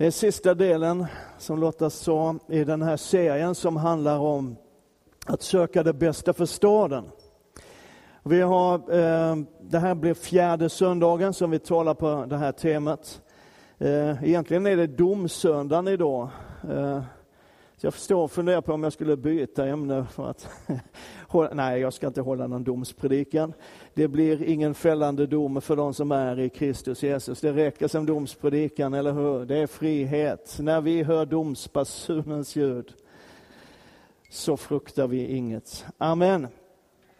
Det är sista delen, som Lotta sa, i den här serien som handlar om att söka det bästa för staden. Vi har, eh, det här blir fjärde söndagen som vi talar på det här temat. Eh, egentligen är det domsöndagen idag. Eh, så jag förstår och funderar på om jag skulle byta ämne för att Nej, jag ska inte hålla någon domspredikan. Det blir ingen fällande dom för de som är i Kristus Jesus. Det räcker som domspredikan, eller hur? Det är frihet. När vi hör domsbasunens ljud så fruktar vi inget. Amen.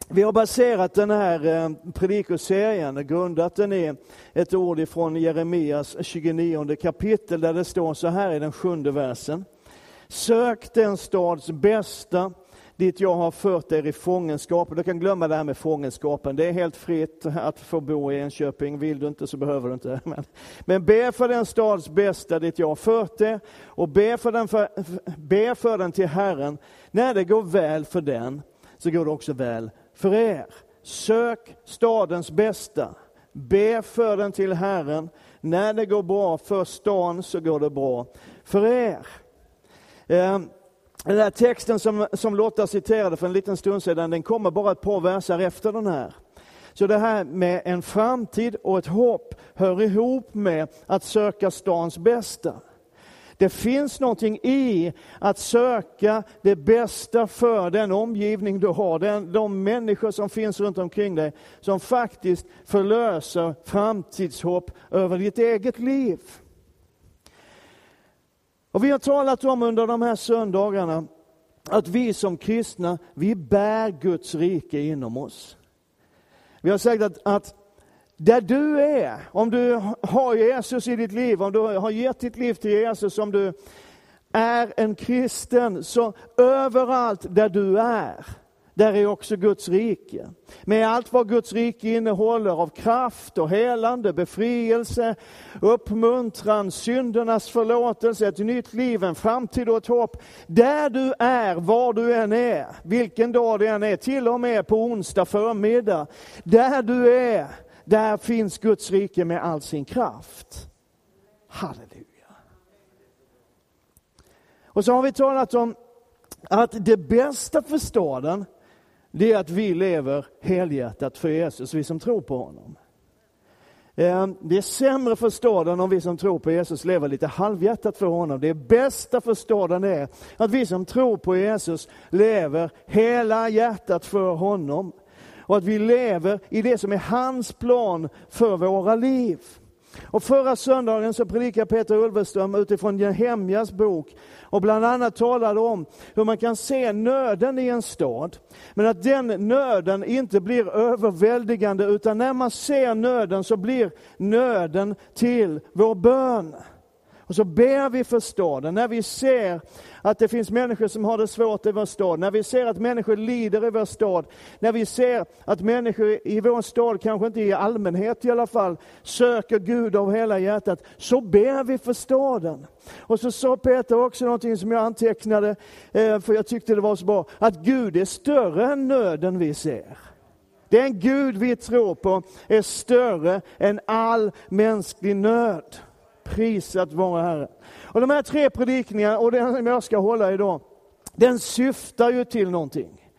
Vi har baserat den här eh, predikoserien, grundat den i ett ord ifrån Jeremias 29 kapitel, där det står så här i den sjunde versen. Sök den stads bästa dit jag har fört er i fångenskap. Du kan glömma det här med fångenskapen. Det är helt fritt att få bo i Enköping. Vill du inte så behöver du inte. Men, men be för den stads bästa dit jag har fört er och be för, den för, be för den till Herren. När det går väl för den så går det också väl för er. Sök stadens bästa. Be för den till Herren. När det går bra för stan så går det bra för er. Ehm, den här texten som, som Lotta citerade för en liten stund sedan, den kommer bara ett par verser efter den här. Så det här med en framtid och ett hopp hör ihop med att söka stans bästa. Det finns någonting i att söka det bästa för den omgivning du har, den, de människor som finns runt omkring dig, som faktiskt förlöser framtidshopp över ditt eget liv. Och vi har talat om under de här söndagarna att vi som kristna, vi bär Guds rike inom oss. Vi har sagt att, att där du är, om du har Jesus i ditt liv, om du har gett ditt liv till Jesus, om du är en kristen, så överallt där du är, där är också Guds rike. Med allt vad Guds rike innehåller av kraft och helande, befrielse, uppmuntran, syndernas förlåtelse, ett nytt liv, en framtid och ett hopp. Där du är, var du än är, vilken dag det än är, till och med på onsdag förmiddag. Där du är, där finns Guds rike med all sin kraft. Halleluja. Och så har vi talat om att det bästa för staden, det är att vi lever helhjärtat för Jesus, vi som tror på honom. Eh, det är sämre för staden om vi som tror på Jesus lever lite halvhjärtat för honom. Det bästa för staden är att vi som tror på Jesus lever hela hjärtat för honom. Och att vi lever i det som är hans plan för våra liv. Och förra söndagen så predikade Peter Ulveström utifrån Nehemjas bok och bland annat talade om hur man kan se nöden i en stad, men att den nöden inte blir överväldigande, utan när man ser nöden så blir nöden till vår bön. Och så ber vi för staden. När vi ser att det finns människor som har det svårt i vår stad, när vi ser att människor lider i vår stad, när vi ser att människor i vår stad, kanske inte i allmänhet i alla fall, söker Gud av hela hjärtat, så ber vi för staden. Och så sa Peter också någonting som jag antecknade, eh, för jag tyckte det var så bra, att Gud är större än nöden vi ser. Den Gud vi tror på är större än all mänsklig nöd. Prisat vare Herren. Och de här tre predikningarna, och den som jag ska hålla idag, den syftar ju till någonting.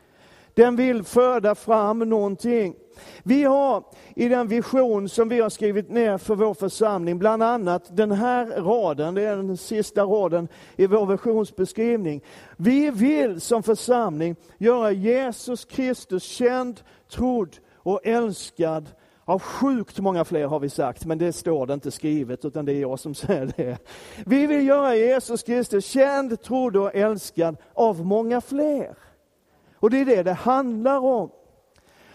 Den vill föda fram någonting. Vi har i den vision som vi har skrivit ner för vår församling, bland annat den här raden, det är den sista raden i vår visionsbeskrivning. Vi vill som församling göra Jesus Kristus känd, trodd och älskad av sjukt många fler har vi sagt, men det står det inte skrivet, utan det är jag som säger det. Vi vill göra Jesus Kristus känd, trodd och älskad av många fler. Och det är det det handlar om.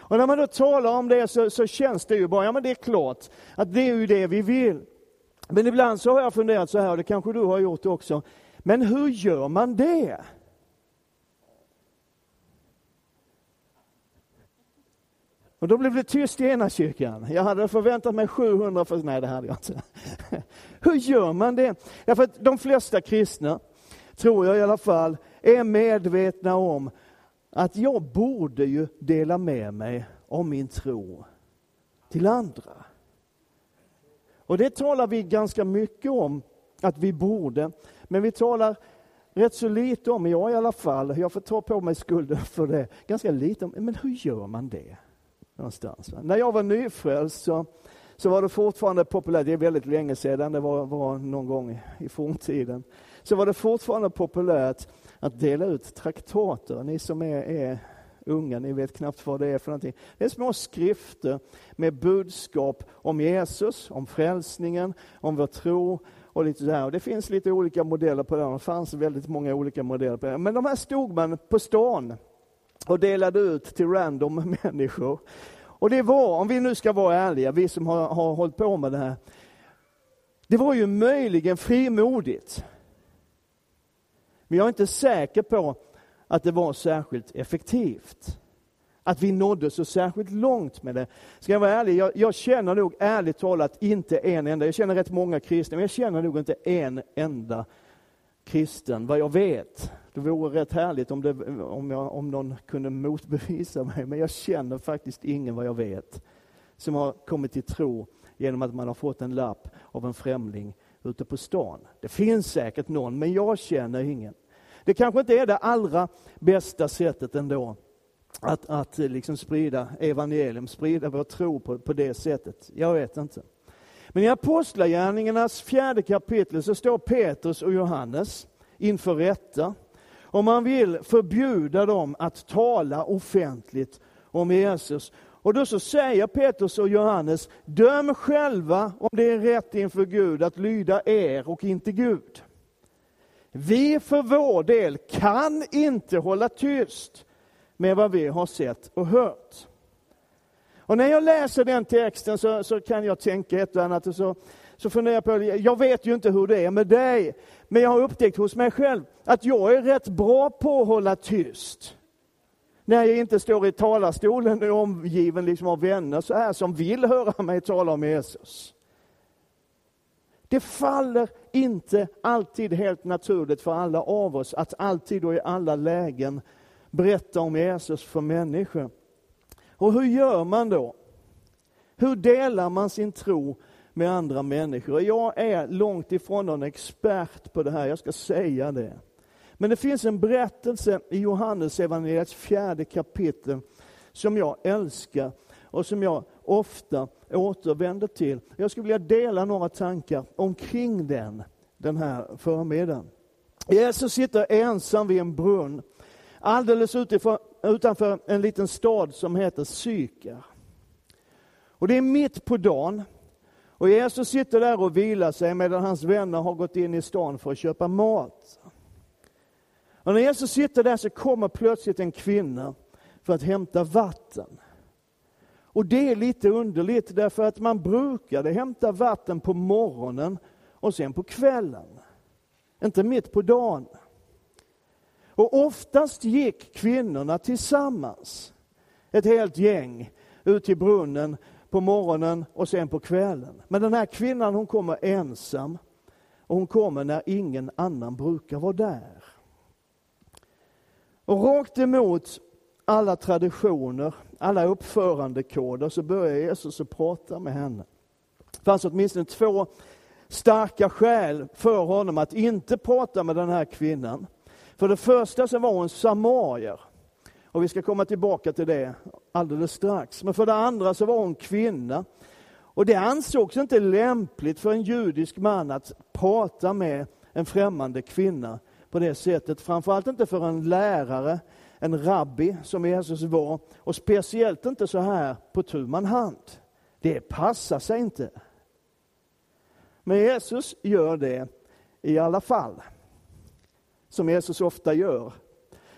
Och när man då talar om det så, så känns det ju bara, ja men det är klart att det är ju det vi vill. Men ibland så har jag funderat så här, och det kanske du har gjort också, men hur gör man det? Och då blev det tyst i ena kyrkan. Jag hade förväntat mig 700, för... nej det hade jag inte. Hur gör man det? Därför att de flesta kristna, tror jag i alla fall, är medvetna om att jag borde ju dela med mig om min tro till andra. Och det talar vi ganska mycket om att vi borde. Men vi talar rätt så lite om, jag i alla fall, jag får ta på mig skulden för det, ganska lite om, men hur gör man det? Någonstans. När jag var nyfrälst så, så var det fortfarande populärt, det är väldigt länge sedan, det var, var någon gång i forntiden, så var det fortfarande populärt att dela ut traktater. Ni som är, är unga, ni vet knappt vad det är för någonting. Det är små skrifter med budskap om Jesus, om frälsningen, om vår tro och lite så här. det finns lite olika modeller på det. Det fanns väldigt många olika modeller på det. Men de här stod man på stan och delade ut till random människor. Och det var, om vi nu ska vara ärliga, vi som har, har hållit på med det här. Det var ju möjligen frimodigt. Men jag är inte säker på att det var särskilt effektivt. Att vi nådde så särskilt långt med det. Ska jag vara ärlig, jag, jag, känner nog ärligt talat inte en enda, jag känner rätt många kristna, men jag känner nog inte en enda kristen, vad jag vet. Det vore rätt härligt om, det, om, jag, om någon kunde motbevisa mig, men jag känner faktiskt ingen vad jag vet som har kommit till tro genom att man har fått en lapp av en främling ute på stan. Det finns säkert någon, men jag känner ingen. Det kanske inte är det allra bästa sättet ändå att, att liksom sprida evangelium, sprida vår tro på, på det sättet. Jag vet inte. Men i Apostlagärningarnas fjärde kapitel så står Petrus och Johannes inför rätta. Och man vill förbjuda dem att tala offentligt om Jesus. Och då så säger Petrus och Johannes, döm själva om det är rätt inför Gud att lyda er och inte Gud. Vi för vår del kan inte hålla tyst med vad vi har sett och hört. Och när jag läser den texten så, så kan jag tänka ett och annat och så, så funderar jag på, jag vet ju inte hur det är med dig, men jag har upptäckt hos mig själv att jag är rätt bra på att hålla tyst. När jag inte står i talarstolen och är omgiven liksom av vänner så här som vill höra mig tala om Jesus. Det faller inte alltid helt naturligt för alla av oss att alltid och i alla lägen berätta om Jesus för människor. Och hur gör man då? Hur delar man sin tro med andra människor? Jag är långt ifrån någon expert på det här, jag ska säga det. Men det finns en berättelse i Johannes evangeliets fjärde kapitel som jag älskar och som jag ofta återvänder till. Jag skulle vilja dela några tankar omkring den den här förmiddagen. Jesus sitter ensam vid en brunn alldeles utifrån, utanför en liten stad som heter Syka. Och det är mitt på dagen. Och Jesus sitter där och vilar sig medan hans vänner har gått in i stan för att köpa mat. Och när Jesus sitter där så kommer plötsligt en kvinna för att hämta vatten. Och det är lite underligt därför att man brukade hämta vatten på morgonen och sen på kvällen. Inte mitt på dagen. Och oftast gick kvinnorna tillsammans, ett helt gäng, ut till brunnen på morgonen och sen på kvällen. Men den här kvinnan hon kommer ensam och hon kommer när ingen annan brukar vara där. Och rakt emot alla traditioner, alla uppförandekoder så börjar Jesus att prata med henne. Det fanns åtminstone två starka skäl för honom att inte prata med den här kvinnan. För det första så var hon samarier. Och vi ska komma tillbaka till det alldeles strax. Men för det andra så var hon kvinna. Och det ansågs inte lämpligt för en judisk man att prata med en främmande kvinna på det sättet. Framförallt inte för en lärare, en rabbi som Jesus var. Och speciellt inte så här på tu man hand. Det passar sig inte. Men Jesus gör det i alla fall som Jesus ofta gör.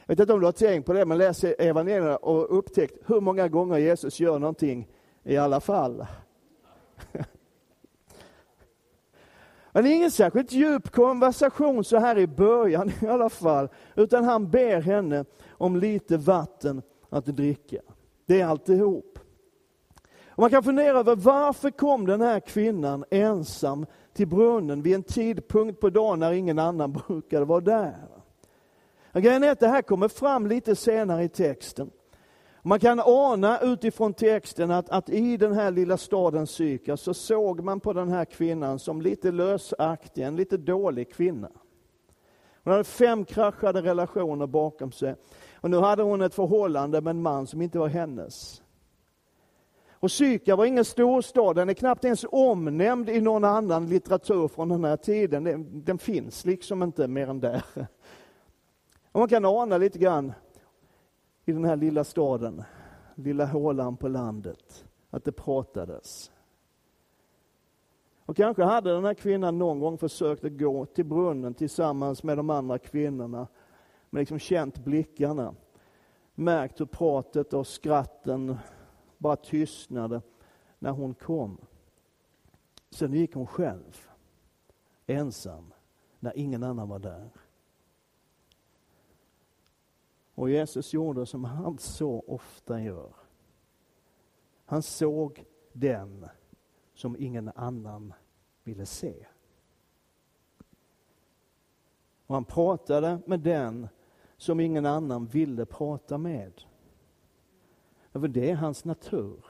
Jag vet inte om du har tänkt på det, men läs evangelierna och upptäckt hur många gånger Jesus gör någonting i alla fall. Men det är ingen särskilt djup konversation så här i början i alla fall, utan han ber henne om lite vatten att dricka. Det är alltihop. Och man kan fundera över varför kom den här kvinnan ensam till brunnen vid en tidpunkt på dagen när ingen annan brukade vara där. Grejen är att det här kommer fram lite senare i texten. Man kan ana utifrån texten att, att i den här lilla staden Syka så såg man på den här kvinnan som lite lösaktig, en lite dålig kvinna. Hon hade fem kraschade relationer bakom sig. Och nu hade hon ett förhållande med en man som inte var hennes. Och Syka var ingen storstad, den är knappt ens omnämnd i någon annan litteratur från den här tiden. Den, den finns liksom inte mer än där. Och man kan ana lite grann i den här lilla staden, lilla hålan på landet, att det pratades. Och kanske hade den här kvinnan någon gång försökt att gå till brunnen tillsammans med de andra kvinnorna, men liksom känt blickarna, märkt hur pratet och skratten bara tystnade när hon kom. Sen gick hon själv, ensam, när ingen annan var där. Och Jesus gjorde som han så ofta gör. Han såg den som ingen annan ville se. Och han pratade med den som ingen annan ville prata med. För det är hans natur.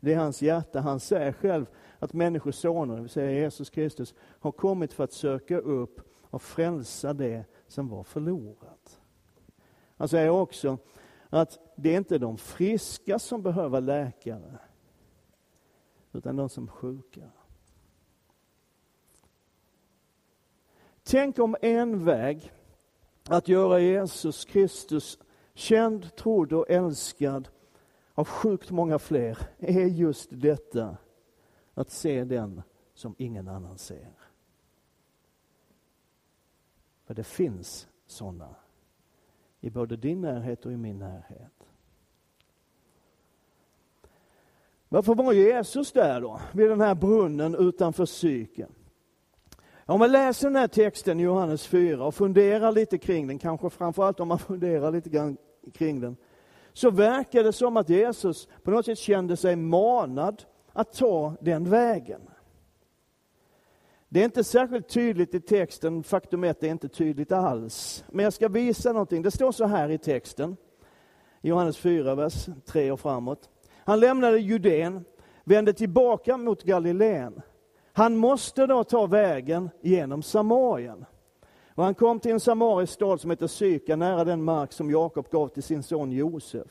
Det är hans hjärta. Han säger själv att Människosonen, det vill säga Jesus Kristus, har kommit för att söka upp och frälsa det som var förlorat. Han säger också att det är inte de friska som behöver läkare, utan de som är sjuka. Tänk om en väg att göra Jesus Kristus känd, trodd och älskad av sjukt många fler är just detta, att se den som ingen annan ser. För det finns sådana i både din närhet och i min närhet. Varför var Jesus där då, vid den här brunnen utanför psyken? Om man läser den här texten i Johannes 4 och funderar lite kring den, kanske framförallt om man funderar lite grann kring den, så verkar det som att Jesus på något sätt kände sig manad att ta den vägen. Det är inte särskilt tydligt i texten, faktum är att det är inte tydligt alls. Men jag ska visa någonting. Det står så här i texten, Johannes 4, vers 3 och framåt. Han lämnade Judeen, vände tillbaka mot Galileen. Han måste då ta vägen genom Samarien. Och han kom till en samarisk stad som heter Syka, nära den mark som Jakob gav till sin son Josef.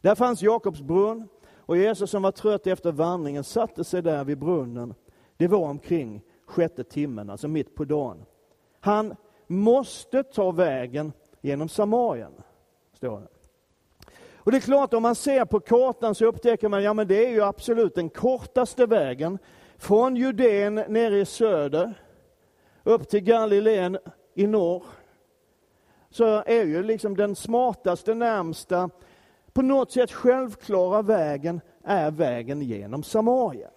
Där fanns Jakobs brunn, och Jesus som var trött efter vandringen satte sig där vid brunnen. Det var omkring sjätte timmen, alltså mitt på dagen. Han måste ta vägen genom Samarien, står det. Och det är klart, om man ser på kartan så upptäcker man, ja men det är ju absolut den kortaste vägen. Från Judeen nere i söder, upp till Galileen i norr. Så är ju liksom den smartaste, närmsta, på något sätt självklara vägen, är vägen genom Samarien.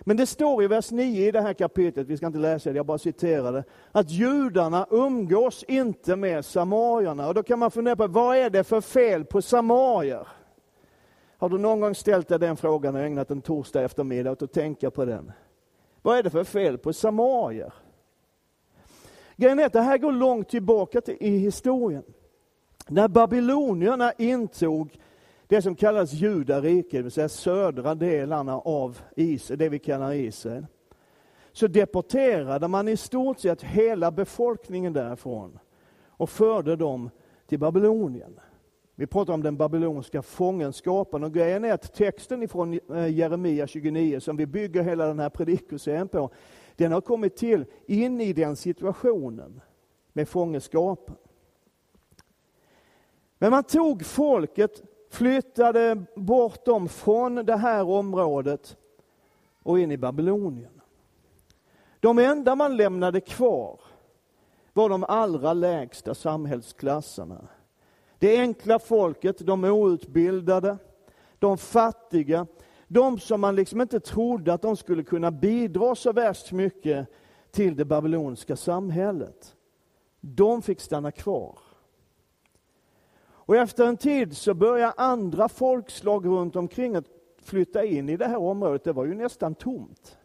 Men det står i vers 9 i det här kapitlet, vi ska inte läsa det, jag bara citerar det, att judarna umgås inte med samarierna. Och då kan man fundera på, vad är det för fel på samarier? Har du någon gång ställt dig den frågan och ägnat en torsdag eftermiddag åt att tänka på den? Vad är det för fel på samarier? Grejen är att det här går långt tillbaka till, i historien. När babylonierna intog det som kallas judariket, det vill säga södra delarna av Israel, det vi kallar Israel, så deporterade man i stort sett hela befolkningen därifrån och förde dem till Babylonien. Vi pratar om den babyloniska fångenskapen och grejen är att texten ifrån eh, Jeremia 29 som vi bygger hela den här predikoserien på, den har kommit till in i den situationen med fångenskapen. Men man tog folket flyttade bort dem från det här området och in i Babylonien. De enda man lämnade kvar var de allra lägsta samhällsklasserna. Det enkla folket, de outbildade, de fattiga, de som man liksom inte trodde att de skulle kunna bidra så värst mycket till det babyloniska samhället. De fick stanna kvar. Och efter en tid så börjar andra folkslag runt omkring att flytta in i det här området. Det var ju nästan tomt.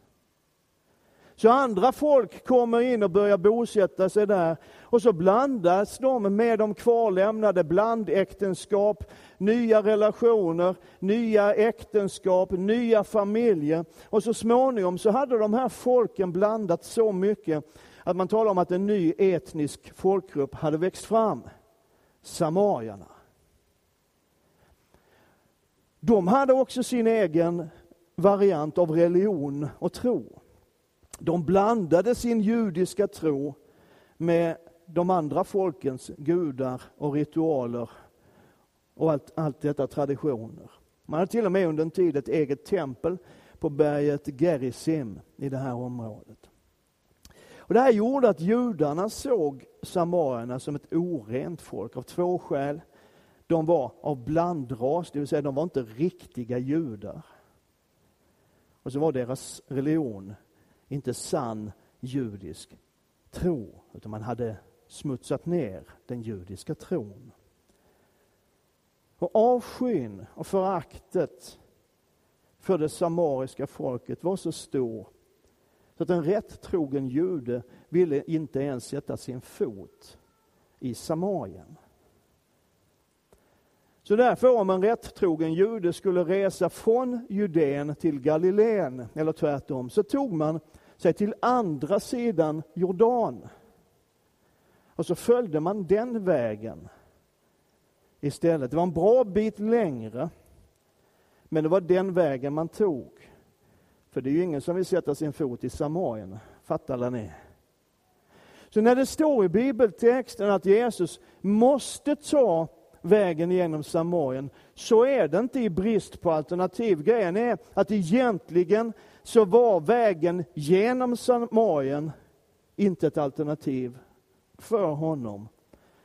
Så andra folk kommer in och börjar bosätta sig där. Och så blandas de med de kvarlämnade, blandäktenskap, nya relationer, nya äktenskap, nya familjer. Och så småningom så hade de här folken blandat så mycket att man talar om att en ny etnisk folkgrupp hade växt fram. Samarierna. De hade också sin egen variant av religion och tro. De blandade sin judiska tro med de andra folkens gudar och ritualer och allt, allt detta traditioner. Man hade till och med under en tid ett eget tempel på berget Gerizim i det här området. Och det här gjorde att judarna såg samarierna som ett orent folk av två skäl. De var av blandras, det vill säga de var inte riktiga judar. Och så var deras religion inte sann judisk tro, utan man hade smutsat ner den judiska tron. Och avskyn och föraktet för det samariska folket var så stor så att en rätt trogen jude ville inte ens sätta sin fot i Samarien. Så därför om en rättrogen jude skulle resa från Judeen till Galileen, eller tvärtom, så tog man sig till andra sidan Jordan. Och så följde man den vägen istället. Det var en bra bit längre, men det var den vägen man tog. För det är ju ingen som vill sätta sin fot i Samarien, fattar ni? Så när det står i bibeltexten att Jesus måste ta vägen genom Samarien, så är det inte i brist på alternativ. Grejen är att egentligen så var vägen genom Samarien inte ett alternativ för honom.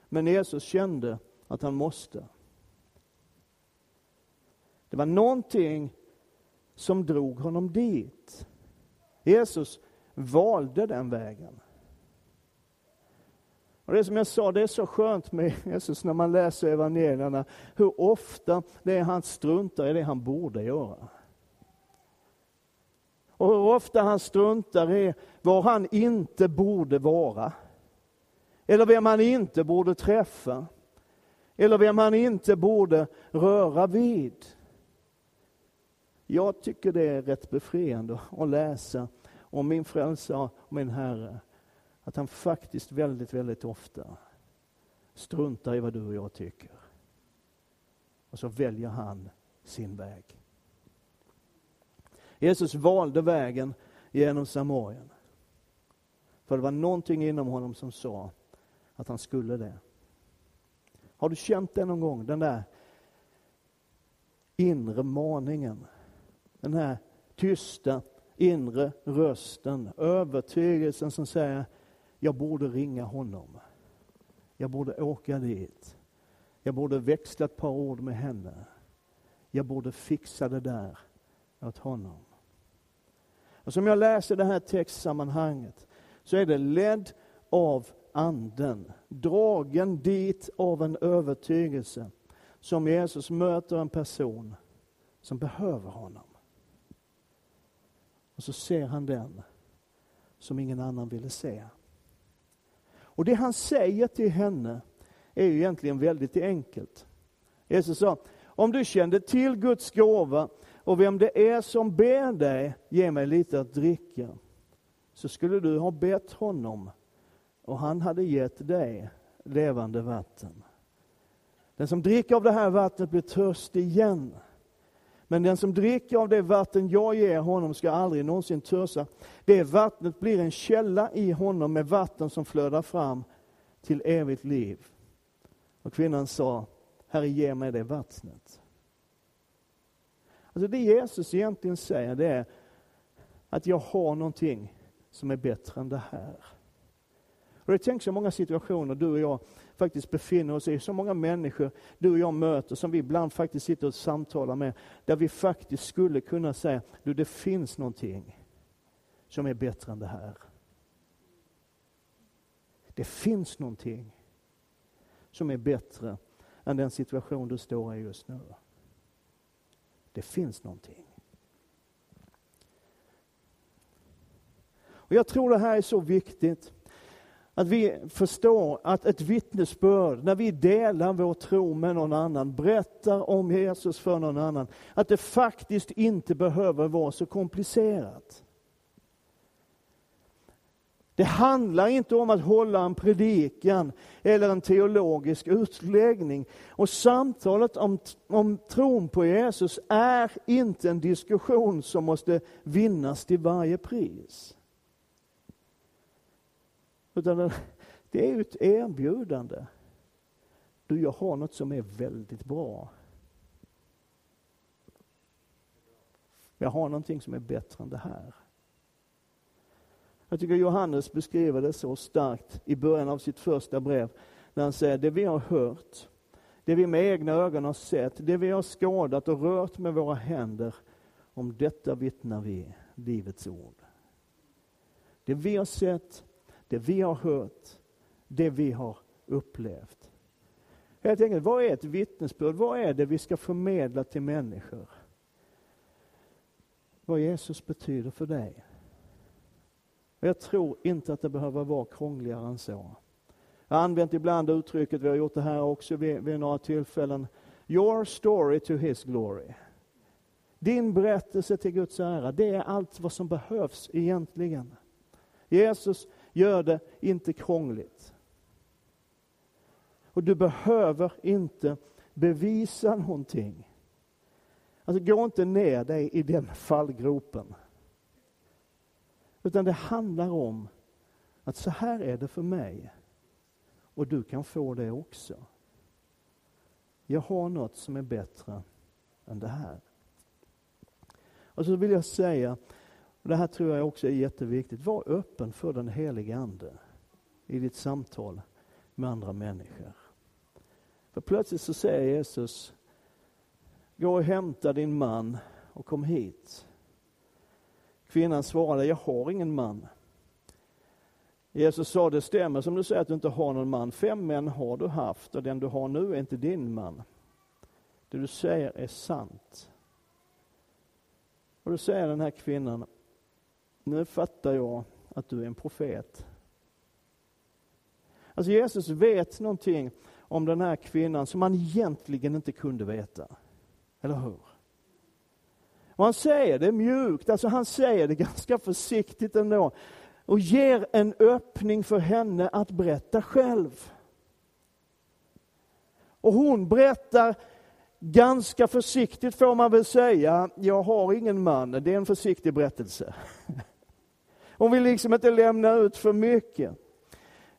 Men Jesus kände att han måste. Det var någonting som drog honom dit. Jesus valde den vägen. Och det som jag sa, det är så skönt med Jesus när man läser evangelierna, hur ofta det är han struntar i det han borde göra. Och hur ofta han struntar i var han inte borde vara. Eller vem han inte borde träffa. Eller vem han inte borde röra vid. Jag tycker det är rätt befriande att läsa om min frälsare och min Herre. Att han faktiskt väldigt, väldigt ofta struntar i vad du och jag tycker. Och så väljer han sin väg. Jesus valde vägen genom Samarien. För det var någonting inom honom som sa att han skulle det. Har du känt det någon gång? Den där inre maningen. Den här tysta inre rösten, övertygelsen som säger jag borde ringa honom. Jag borde åka dit. Jag borde växla ett par ord med henne. Jag borde fixa det där åt honom. Och som jag läser det här textsammanhanget så är det ledd av anden, dragen dit av en övertygelse som Jesus möter en person som behöver honom. Och så ser han den som ingen annan ville se. Och det han säger till henne är ju egentligen väldigt enkelt. Jesus sa, om du kände till Guds gåva och vem det är som ber dig, ge mig lite att dricka, så skulle du ha bett honom och han hade gett dig levande vatten. Den som dricker av det här vattnet blir törstig igen. Men den som dricker av det vatten jag ger honom ska aldrig någonsin törsa. Det vattnet blir en källa i honom med vatten som flödar fram till evigt liv. Och kvinnan sa, Herre ge mig det vattnet. Alltså det Jesus egentligen säger det är att jag har någonting som är bättre än det här. Och det tänker så många situationer du och jag faktiskt befinner oss i, så många människor du och jag möter som vi ibland faktiskt sitter och samtalar med, där vi faktiskt skulle kunna säga, du det finns någonting som är bättre än det här. Det finns någonting som är bättre än den situation du står i just nu. Det finns någonting. Och jag tror det här är så viktigt. Att vi förstår att ett vittnesbörd, när vi delar vår tro med någon annan, berättar om Jesus för någon annan, att det faktiskt inte behöver vara så komplicerat. Det handlar inte om att hålla en predikan eller en teologisk utläggning. Och samtalet om, om tron på Jesus är inte en diskussion som måste vinnas till varje pris. Utan det är ett erbjudande. Du, jag har något som är väldigt bra. Jag har någonting som är bättre än det här. Jag tycker Johannes beskriver det så starkt i början av sitt första brev, när han säger det vi har hört, det vi med egna ögon har sett, det vi har skådat och rört med våra händer, om detta vittnar vi, Livets ord. Det vi har sett, det vi har hört, det vi har upplevt. Helt enkelt, vad är ett vittnesbörd? Vad är det vi ska förmedla till människor? Vad Jesus betyder för dig. Jag tror inte att det behöver vara krångligare än så. Jag har använt ibland uttrycket, vi har gjort det här också vid, vid några tillfällen, Your story to his glory. Din berättelse till Guds ära, det är allt vad som behövs egentligen. Jesus gör det inte krångligt. Och du behöver inte bevisa någonting. Alltså gå inte ner dig i den fallgropen. Utan det handlar om att så här är det för mig. Och du kan få det också. Jag har något som är bättre än det här. Och så vill jag säga, det här tror jag också är jätteviktigt, var öppen för den helige Ande i ditt samtal med andra människor. För plötsligt så säger Jesus, gå och hämta din man och kom hit. Kvinnan svarade, jag har ingen man. Jesus sa, det stämmer som du säger att du inte har någon man. Fem män har du haft och den du har nu är inte din man. Det du säger är sant. Och då säger den här kvinnan, nu fattar jag att du är en profet. Alltså Jesus vet någonting om den här kvinnan som han egentligen inte kunde veta. Eller hur? Och han säger det mjukt, alltså han säger det ganska försiktigt ändå. Och ger en öppning för henne att berätta själv. Och hon berättar ganska försiktigt får man väl säga, jag har ingen man. Det är en försiktig berättelse. Hon vill liksom inte lämna ut för mycket.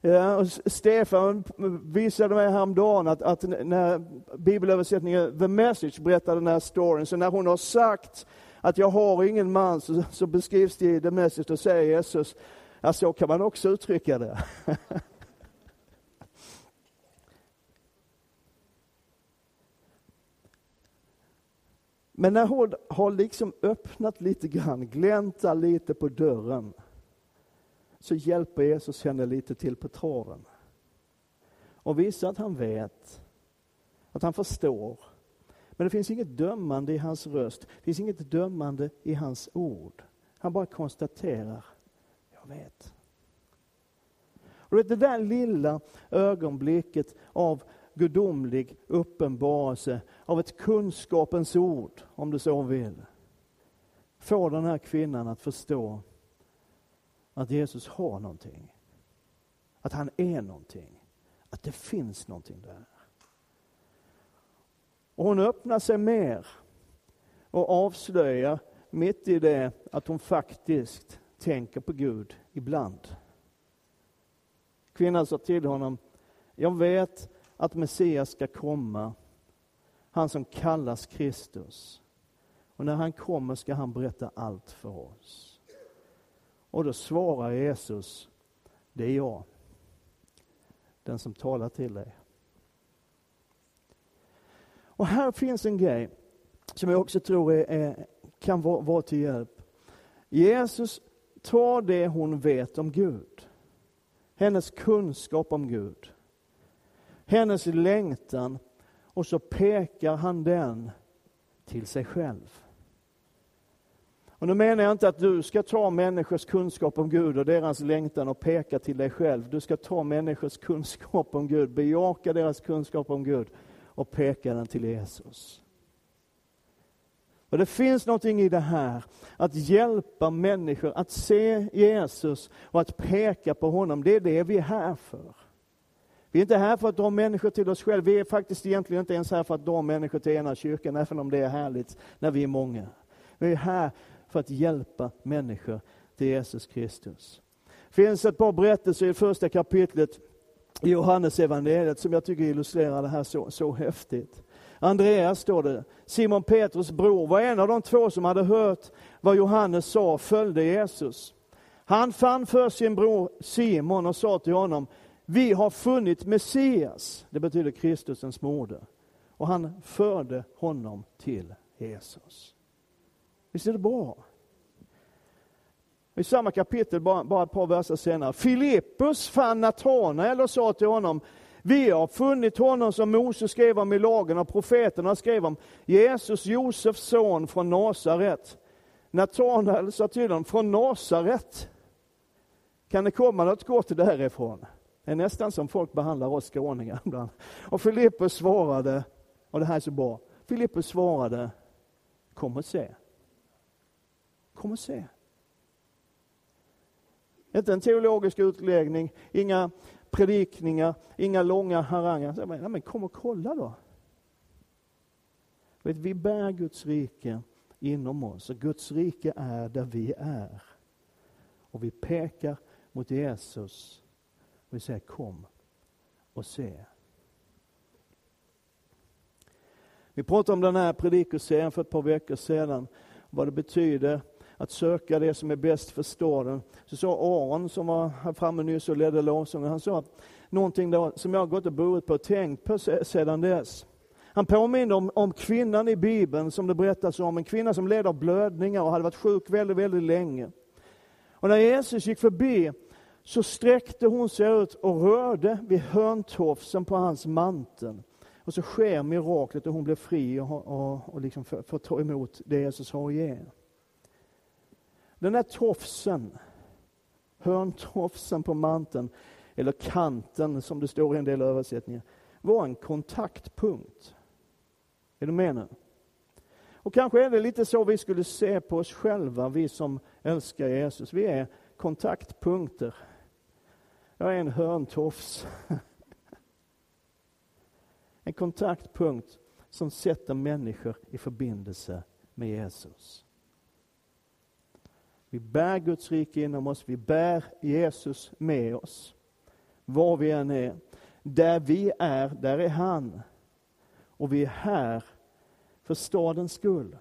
Ja, och Stefan visade mig häromdagen att, att när bibelöversättningen The Message berättar den här storyn, så när hon har sagt att jag har ingen man, så, så beskrivs det i The Message, och säger Jesus, ja så kan man också uttrycka det. Men när hon har liksom öppnat lite grann, gläntat lite på dörren, så hjälper Jesus henne lite till på traven. Och visar att han vet, att han förstår. Men det finns inget dömande i hans röst, det finns inget dömande i hans ord. Han bara konstaterar, jag vet. Och det där lilla ögonblicket av gudomlig uppenbarelse, av ett kunskapens ord, om du så vill, får den här kvinnan att förstå att Jesus har någonting. Att han är någonting. Att det finns någonting där. Och hon öppnar sig mer och avslöjar mitt i det att hon faktiskt tänker på Gud ibland. Kvinnan sa till honom, jag vet att Messias ska komma, han som kallas Kristus. Och när han kommer ska han berätta allt för oss. Och då svarar Jesus, det är jag, den som talar till dig. Och här finns en grej som jag också tror är, är, kan vara, vara till hjälp. Jesus tar det hon vet om Gud, hennes kunskap om Gud, hennes längtan och så pekar han den till sig själv. Och nu menar jag inte att du ska ta människors kunskap om Gud och deras längtan och peka till dig själv. Du ska ta människors kunskap om Gud, bejaka deras kunskap om Gud och peka den till Jesus. Och Det finns någonting i det här, att hjälpa människor att se Jesus och att peka på honom. Det är det vi är här för. Vi är inte här för att dra människor till oss själva. Vi är faktiskt egentligen inte ens här för att dra människor till ena kyrkan, även om det är härligt när vi är många. Vi är här för att hjälpa människor till Jesus Kristus. Det finns ett par berättelser i första kapitlet i Johannes evangeliet som jag tycker illustrerar det här så, så häftigt. Andreas, står det, Simon Petrus bror, var en av de två som hade hört vad Johannes sa följde Jesus. Han fann för sin bror Simon och sa till honom, vi har funnit Messias, det betyder Kristusens moder. Och han förde honom till Jesus. Visst är det bra? I samma kapitel, bara, bara ett par verser senare, Filippus fann Natanael och sa till honom, vi har funnit honom som Mose skrev om i lagen och profeterna skrev om, Jesus, Josefs son från Nasaret. Natanael sa till honom, från Nasaret? Kan det komma något gott därifrån? Det är nästan som folk behandlar oss skåningar ibland. Och Filippus svarade, och det här är så bra, Filippus svarade, kom och se. Kom och se. Inte en teologisk utläggning, inga predikningar, inga långa haranger. Nej, men kom och kolla då. Vet, vi bär Guds rike inom oss och Guds rike är där vi är. Och vi pekar mot Jesus och vi säger kom och se. Vi pratade om den här predikoserien för ett par veckor sedan, vad det betyder att söka det som är bäst för staden. Så sa Aron som var här framme nyss och ledde lovsången, han sa någonting då, som jag har gått och burit på och tänkt på sedan dess. Han påminner om, om kvinnan i Bibeln som det berättas om, en kvinna som led av blödningar och hade varit sjuk väldigt, väldigt länge. Och när Jesus gick förbi så sträckte hon sig ut och rörde vid hörntofsen på hans mantel. Och så sker miraklet och hon blir fri och, och, och liksom får, får ta emot det Jesus har att ge. Den där tofsen, hörntofsen på manteln, eller kanten som det står i en del översättningar, var en kontaktpunkt. Är du med nu? Och kanske är det lite så vi skulle se på oss själva, vi som älskar Jesus. Vi är kontaktpunkter. Jag är en hörntofs. En kontaktpunkt som sätter människor i förbindelse med Jesus. Vi bär Guds rike inom oss, vi bär Jesus med oss. Var vi än är. Där vi är, där är han. Och vi är här för stadens skull.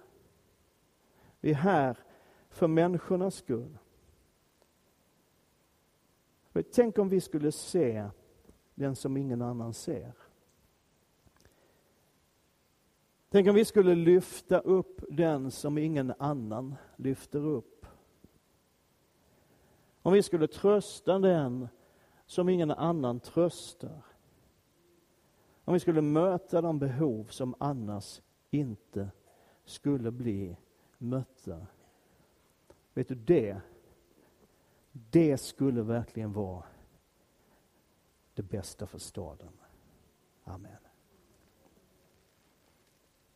Vi är här för människornas skull. Tänk om vi skulle se den som ingen annan ser. Tänk om vi skulle lyfta upp den som ingen annan lyfter upp. Om vi skulle trösta den som ingen annan tröstar. Om vi skulle möta de behov som annars inte skulle bli mötta. Vet du, det, det skulle verkligen vara det bästa för staden. Amen.